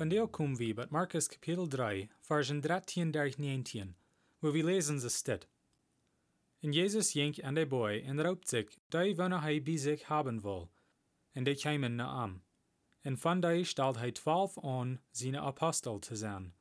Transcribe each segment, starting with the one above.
Van komen we bij Marcus kapitel 3, versen 13 durch 19, wo wir lesen ze dit. En Jezus ging aan de boy en roopt zich, die wanneer hij bij zich hebben wil, en die kwamen naar am. En van die stelt hij twaalf aan zijn apostel te zijn,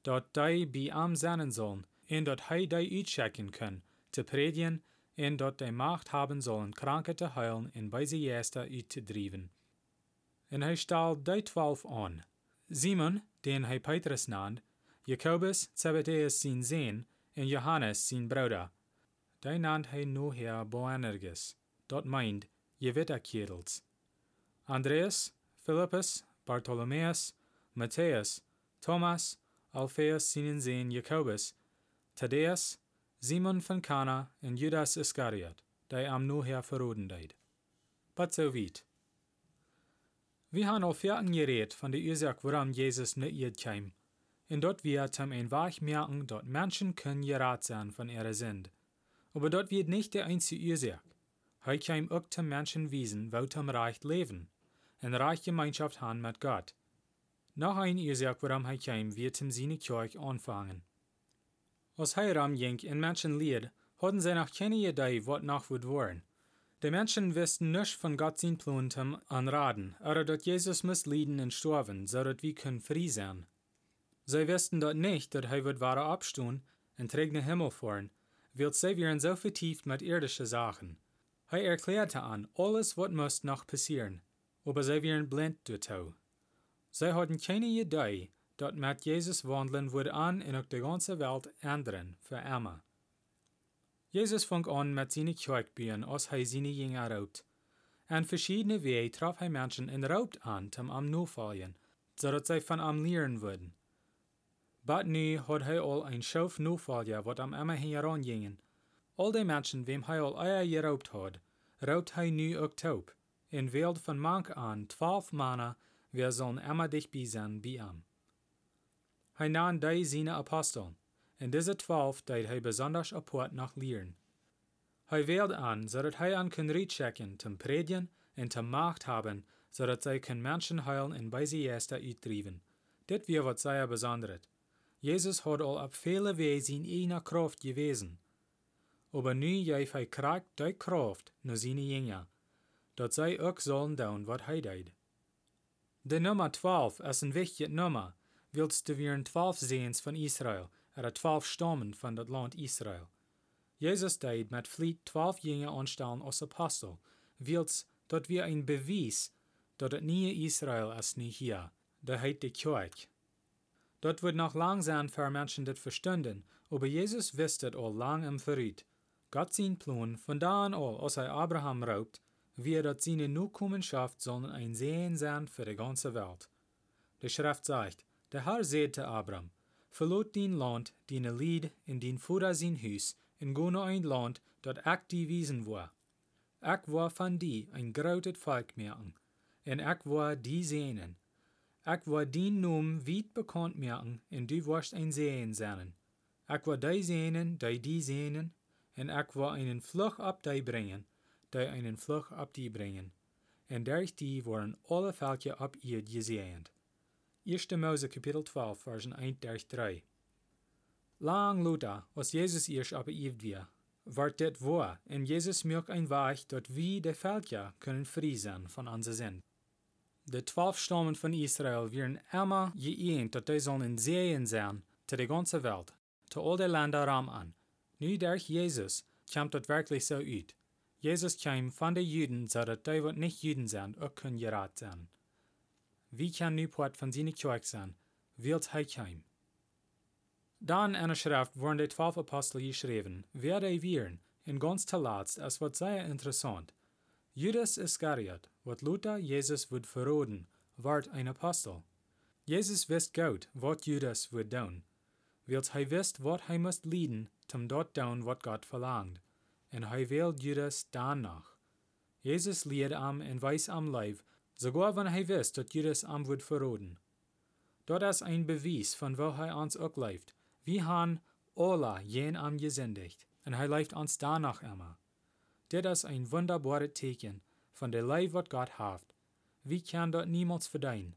dat die bij am zijn zullen, en dat hij die uitchecken kan, te predigen, en dat die macht haben sollen, kranken te heilen en bij ze eerste uit te. En hij stelt die twaalf aan, Simon, den hij Petrus nannt, Jacobus, Zebedeus zijn zoon, en Johannes zijn broeder. Die nannt hij nu her Boanerges, dat meint, je witterkerels. Andreas, Philippus, Bartholomäus, Matthäus, Thomas, Alphaeus zijn zoon Jacobus, Thaddeus, Simon van Cana en Judas Iscariot, die am nu her verroden deed. But so weit. Haben al vierten geredet von der Ursache, warum Jesus nicht kam. Und dort wird zum ein Weg merken, dort Menschen können gerat sein von ihrer Sünde. Aber dort wird nicht der einzige Ursache. Er kam auch zum Menschen wiesen, wo zum Reich leben, und Reich Gemeinschaft haben mit Gott. Noch ein Ursache, warum er kam, wird zum seine Kirche anfangen. Als er ramging in Menschen lied, hatten sie noch keine Idee, was noch wird worden. Die Menschen wussten nicht von Gott sein Plan zum Anraten, oder dass Jesus muss leiden und sterben, so dass wir können frei sein. Sie wussten dort nicht, dass er wird wahre abstehen und trägt den Himmel fahren, weil sie wären so vertieft mit irdischen Sachen. Er erklärte an, alles was muss noch passieren, aber sie wären blind dazu. Sie hatten keine Idee, dass mit Jesus wandeln würde an in die ganze Welt ändern, für immer. Jesus fing an met zijn kerkbüren als hij zijn Jünger raubt. En verschiedene Wege traf hij Menschen en raubt an zum am nufallen, zodat zij van am leren würden. But nu had hij al een schof nufallen, wat am immer herangingen. Al die Menschen, wem hij al eier geraubt had, raubt hij nu ook taub. In Welt van mank an twaalf Männer, wir sollen immer dicht bei sein bei am. Hij nahm die seine Aposteln. En deze twaalf deed hij besonders apart nach Lehren. Hij wählt an, zodat hij an kan rechecken, zum predigen en zum Macht haben, zodat zij kan Menschen heilen en bij sie erste uitdrijven. Dit weer wat zij besonderet. Jesus had al op vele wegen zijn eigen Kraft gewesen. Aber nu geeft hij kracht die Kraft naar zijn Jünger, dat zij ook sollen doen wat hij deed. De nummer 12 is een wichtig nummer, willst du weer twaalf zeens van Israël, er twaalf stammen van het land Israël. Jezus deed met vliet twaalf jongen aanstellen als apostel, wils dat wir een bewijs dat het nieuwe Israël is niet hier, de heet de kerk. Dat wordt nog lang zijn voor mensen dit verstunden, aber Jezus wist het al lang im vooruit. Gott zijn plan, von da an al, als hij Abraham raubt, wie dat seine Nachkommenschaft sollen ein Sehen sein für die ganze Welt. Die Schrift sagt, der Herr sagte Abraham, verlot din land, dine Lied in din Vater sein Hus, en go naar ein land, dat ik die wiesen war. Ik war van die ein groot volk merken, en ik war die zenen. Ik war din noem weit bekannt merken, en du warst ein Sehen zijn. Ik war die zenen, die die zenen, en ik war einen Fluch ab die brengen, die einen Fluch ab die brengen. En durch die waren alle Völker ab ihr gesehend. 1. Mose kapitel 12, versen 1 durch 3. Lang Luther, als Jesus eerst op Eve weer, wordt dit waar, en Jesus maakt een weg dat wie de Völker kunnen vrij zijn van onze zin. De twaalf stammen van Israël werden immer geënt dat die zullen zeeën zijn te de ganze Welt, te al de landen ram an. Nu durch Jesus komt dat werkelijk zo uit. Jesus kwam van de Juden, zodat die wat niet Juden zijn ook kunnen geraad zijn. Wie kan nu poort van zijn kerk zijn, wilt hij kwam. Dan in de schrift worden de twaalf apostelen geschreven, wer die wieren, en ganz te laatst is wat zeer interessant. Judas Iscariot, wat Luther Jesus would verroden, wordt een apostel. Jezus wist goed wat Judas would doen, wilt hij wist wat hij moest lieden om dat doen wat God verlangt, en hij wil Judas danach. Jezus leerde am en wijs am lijf, sogar wanneer hij wist dat Judas am would verroden. Dat is een bewijs van waar hij ons ook leeft. Wie han Ola jen am gesendigt, en hij leeft ons danach immer. Dit is een wunderbare teken van de lijf wat God heeft. Wie kan dat niemals verdienen?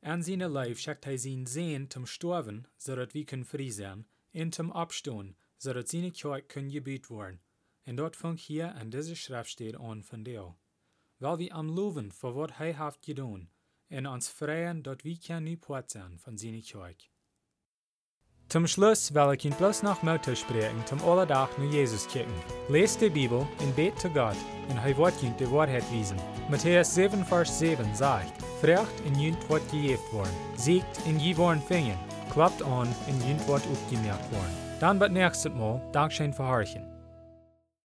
An seine Leib schickt hij zijn Sehen zum Sterben, zodat wir können frei sein, en zum Abstehen, zodat seine Kerk können gebiet worden. En dat fängt hier an dieser Schriftstelle an von dir. Weil wir am loven für wat hij heeft gedaan, en freien dat wir kan nu zijn van Kerk. Zum Schluss will ich ihn bloß noch Mutter sprechen, zum Allerdach nur Jesus kicken. Lest die Bibel und bet zu Gott, und er wird ihn die Wahrheit wiesen. Matthäus 7, Vers 7 sagt, Frecht in jünt wird gejeft worden, siegt in je worden fingen, klappt an in jünt wird aufgemerkt worden. Dann wird nächstes Mal Dankeschön verharchen.